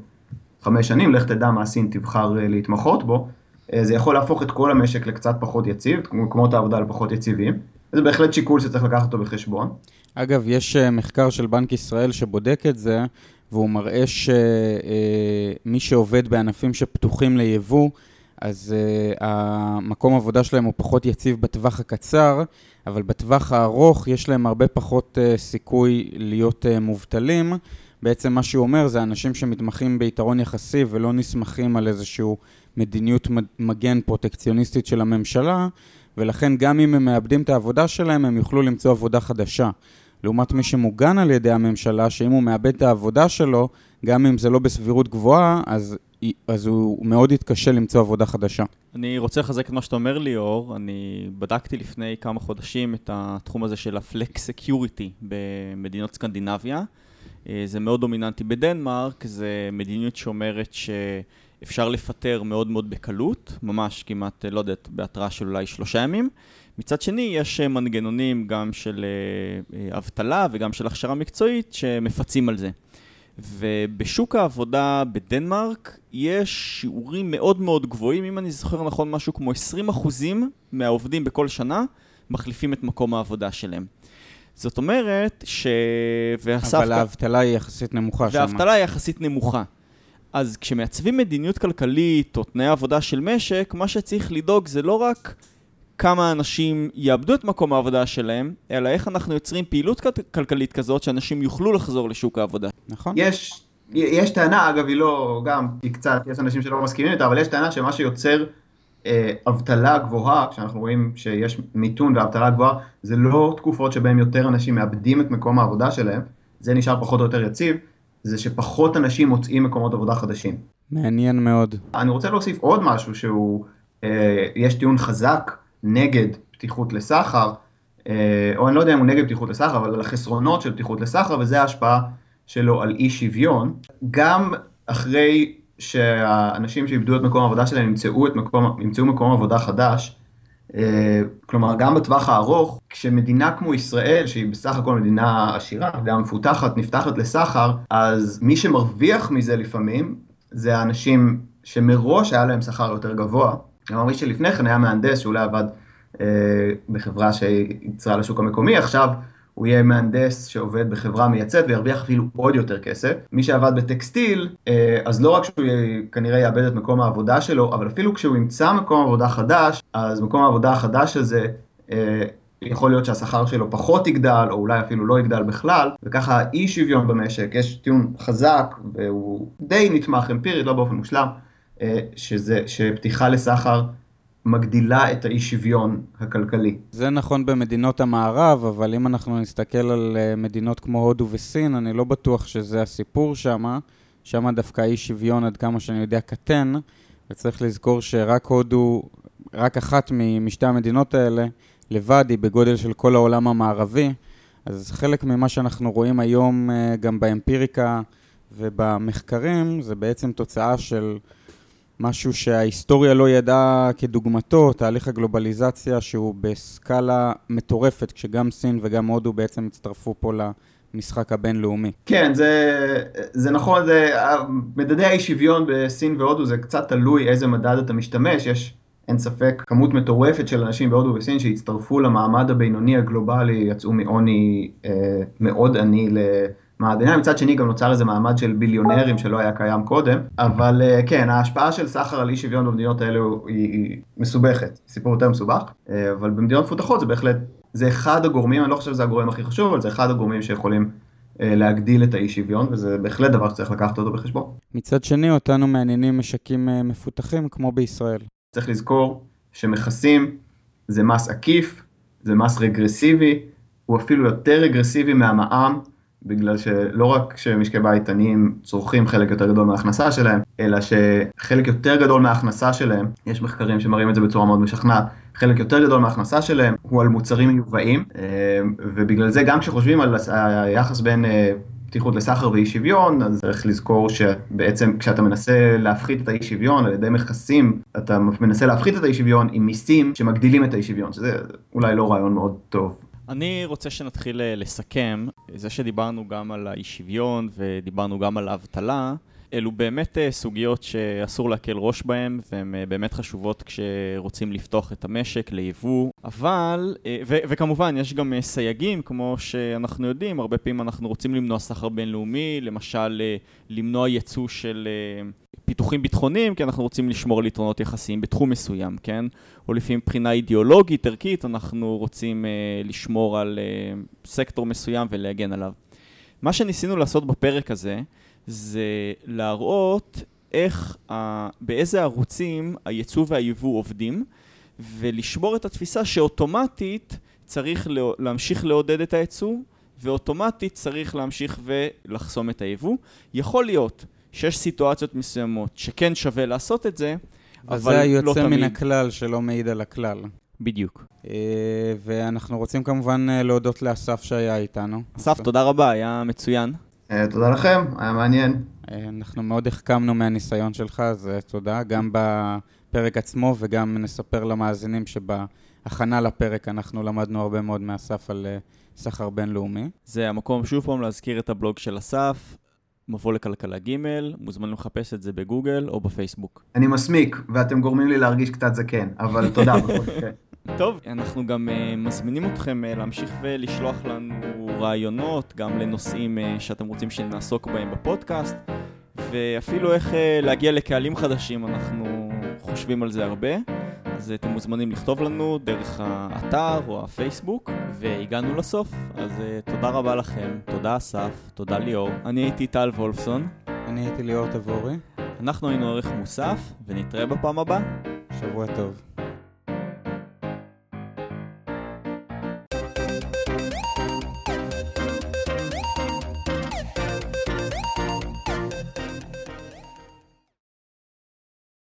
חמש שנים, לך תדע מה סין תבחר להתמחות בו. זה יכול להפוך את כל המשק לקצת פחות יציב, מקומות העבודה לפחות יציבים. זה בהחלט שיקול שצריך לקחת אותו בחשבון. אגב, יש מחקר של בנק ישראל שבודק את זה, והוא מראה שמי שעובד בענפים שפתוחים ליבוא, אז uh, המקום עבודה שלהם הוא פחות יציב בטווח הקצר, אבל בטווח הארוך יש להם הרבה פחות uh, סיכוי להיות uh, מובטלים. בעצם מה שהוא אומר זה אנשים שמתמחים ביתרון יחסי ולא נסמכים על איזושהי מדיניות מגן פרוטקציוניסטית של הממשלה, ולכן גם אם הם מאבדים את העבודה שלהם, הם יוכלו למצוא עבודה חדשה. לעומת מי שמוגן על ידי הממשלה, שאם הוא מאבד את העבודה שלו, גם אם זה לא בסבירות גבוהה, אז, אז הוא מאוד יתקשה למצוא עבודה חדשה. אני רוצה לחזק את מה שאתה אומר, ליאור. אני בדקתי לפני כמה חודשים את התחום הזה של ה-Flex Security במדינות סקנדינביה. אה, זה מאוד דומיננטי בדנמרק, זה מדיניות שאומרת שאפשר לפטר מאוד מאוד בקלות, ממש כמעט, לא יודעת, בהתראה של אולי שלושה ימים. מצד שני, יש אה, מנגנונים גם של אה, אה, אבטלה וגם של הכשרה מקצועית שמפצים על זה. ובשוק העבודה בדנמרק יש שיעורים מאוד מאוד גבוהים, אם אני זוכר נכון, משהו כמו 20% מהעובדים בכל שנה מחליפים את מקום העבודה שלהם. זאת אומרת ש... והסף... אבל האבטלה היא יחסית נמוכה שם. והאבטלה היא יחסית נמוכה. אז כשמעצבים מדיניות כלכלית או תנאי עבודה של משק, מה שצריך לדאוג זה לא רק כמה אנשים יאבדו את מקום העבודה שלהם, אלא איך אנחנו יוצרים פעילות כלכלית כזאת שאנשים יוכלו לחזור לשוק העבודה. נכון. יש, יש טענה, אגב, היא לא, גם, היא קצת, יש אנשים שלא מסכימים איתה, אבל יש טענה שמה שיוצר אה, אבטלה גבוהה, כשאנחנו רואים שיש מיתון ואבטלה גבוהה, זה לא תקופות שבהן יותר אנשים מאבדים את מקום העבודה שלהם, זה נשאר פחות או יותר יציב, זה שפחות אנשים מוצאים מקומות עבודה חדשים. מעניין מאוד. אני רוצה להוסיף עוד משהו שהוא, אה, יש טיעון חזק נגד פתיחות לסחר, אה, או אני לא יודע אם הוא נגד פתיחות לסחר, אבל על החסרונות של פתיחות לסחר, וזה ההשפעה שלו על אי שוויון. גם אחרי שהאנשים שאיבדו את מקום העבודה שלהם ימצאו, מקום, ימצאו מקום עבודה חדש, אה, כלומר, גם בטווח הארוך, כשמדינה כמו ישראל, שהיא בסך הכל מדינה עשירה, מדינה מפותחת, נפתחת לסחר, אז מי שמרוויח מזה לפעמים, זה האנשים שמראש היה להם שכר יותר גבוה. כלומר, מי שלפני כן היה מהנדס, שאולי עבד אה, בחברה שייצרה לשוק המקומי, עכשיו הוא יהיה מהנדס שעובד בחברה מייצאת וירוויח אפילו עוד יותר כסף. מי שעבד בטקסטיל, אה, אז לא רק שהוא כנראה יאבד את מקום העבודה שלו, אבל אפילו כשהוא ימצא מקום עבודה חדש, אז מקום העבודה החדש הזה, אה, יכול להיות שהשכר שלו פחות יגדל, או אולי אפילו לא יגדל בכלל, וככה אי שוויון במשק, יש טיעון חזק, והוא די נתמך אמפירית, לא באופן מושלם, שזה, שפתיחה לסחר מגדילה את האי שוויון הכלכלי. זה נכון במדינות המערב, אבל אם אנחנו נסתכל על אה, מדינות כמו הודו וסין, אני לא בטוח שזה הסיפור שם. שם דווקא האי שוויון, עד כמה שאני יודע, קטן, וצריך לזכור שרק הודו, רק אחת משתי המדינות האלה, לבד היא בגודל של כל העולם המערבי. אז חלק ממה שאנחנו רואים היום אה, גם באמפיריקה ובמחקרים, זה בעצם תוצאה של משהו שההיסטוריה לא ידעה כדוגמתו, תהליך הגלובליזציה שהוא בסקאלה מטורפת, כשגם סין וגם הודו בעצם הצטרפו פה למשחק הבינלאומי. כן, זה, זה נכון, זה, מדדי האי שוויון בסין והודו זה קצת תלוי איזה מדד אתה משתמש, יש אין ספק כמות מטורפת של אנשים בהודו וסין שהצטרפו למעמד הבינוני הגלובלי, יצאו מעוני אה, מאוד עני ל... מהמדינה, מצד שני גם נוצר איזה מעמד של ביליונרים שלא היה קיים קודם, אבל אה, כן, ההשפעה של סחר על אי שוויון במדינות האלו היא, היא מסובכת, סיפור יותר מסובך, אה, אבל במדינות מפותחות זה בהחלט, זה אחד הגורמים, אני לא חושב שזה הגורם הכי חשוב, אבל זה אחד הגורמים שיכולים אה, להגדיל את האי שוויון, וזה בהחלט דבר שצריך לקחת אותו בחשבון. מצד שני, אותנו מעניינים משקים מפותחים כמו בישראל. צריך לזכור שמכסים זה מס עקיף, זה מס רגרסיבי, הוא אפילו יותר רגרסיבי מהמע"מ. בגלל שלא רק שמשקי בית עניים צורכים חלק יותר גדול מההכנסה שלהם, אלא שחלק יותר גדול מההכנסה שלהם, יש מחקרים שמראים את זה בצורה מאוד משכנעת, חלק יותר גדול מההכנסה שלהם הוא על מוצרים מיובאים, אה, ובגלל זה גם כשחושבים על היחס בין אה, פתיחות לסחר ואי שוויון, אז צריך לזכור שבעצם כשאתה מנסה להפחית את האי שוויון על ידי מכסים, אתה מנסה להפחית את האי שוויון עם מיסים שמגדילים את האי שוויון, שזה אולי לא רעיון מאוד טוב. אני רוצה שנתחיל אה, לסכם, זה שדיברנו גם על האי שוויון ודיברנו גם על האבטלה, אלו באמת אה, סוגיות שאסור להקל ראש בהן, והן אה, באמת חשובות כשרוצים לפתוח את המשק ליבוא, אבל, ו- וכמובן יש גם סייגים, כמו שאנחנו יודעים, הרבה פעמים אנחנו רוצים למנוע סחר בינלאומי, למשל למנוע ייצוא של פיתוחים ביטחוניים, כי אנחנו רוצים לשמור על יתרונות יחסיים בתחום מסוים, כן? או לפי מבחינה אידיאולוגית, ערכית, אנחנו רוצים לשמור על סקטור מסוים ולהגן עליו. מה שניסינו לעשות בפרק הזה, זה להראות איך, uh, באיזה ערוצים הייצוא והיבוא עובדים, ולשבור את התפיסה שאוטומטית צריך להמשיך לעודד את הייצוא, ואוטומטית צריך להמשיך ולחסום את היבוא. יכול להיות שיש סיטואציות מסוימות שכן שווה לעשות את זה, אבל לא תמיד. וזה היוצא מן הכלל שלא מעיד על הכלל. בדיוק. אה, ואנחנו רוצים כמובן אה, להודות לאסף שהיה איתנו. אסף, תודה רבה, היה מצוין. אה, תודה לכם, היה מעניין. אנחנו מאוד החכמנו מהניסיון שלך, אז תודה, גם בפרק עצמו וגם נספר למאזינים שבהכנה לפרק אנחנו למדנו הרבה מאוד מאסף על סחר בינלאומי. זה המקום שוב פעם להזכיר את הבלוג של אסף, מבוא לכלכלה ג', מוזמנים לחפש את זה בגוגל או בפייסבוק. אני מסמיק, ואתם גורמים לי להרגיש קצת זקן, אבל תודה. [LAUGHS] טוב, אנחנו גם uh, מזמינים אתכם uh, להמשיך ולשלוח לנו רעיונות, גם לנושאים uh, שאתם רוצים שנעסוק בהם בפודקאסט, ואפילו איך uh, להגיע לקהלים חדשים, אנחנו חושבים על זה הרבה. אז אתם מוזמנים לכתוב לנו דרך האתר או הפייסבוק, והגענו לסוף. אז uh, תודה רבה לכם, תודה אסף, תודה ליאור. אני הייתי טל וולפסון. אני הייתי ליאור תבורי. אנחנו היינו ערך מוסף, ונתראה בפעם הבאה. שבוע טוב.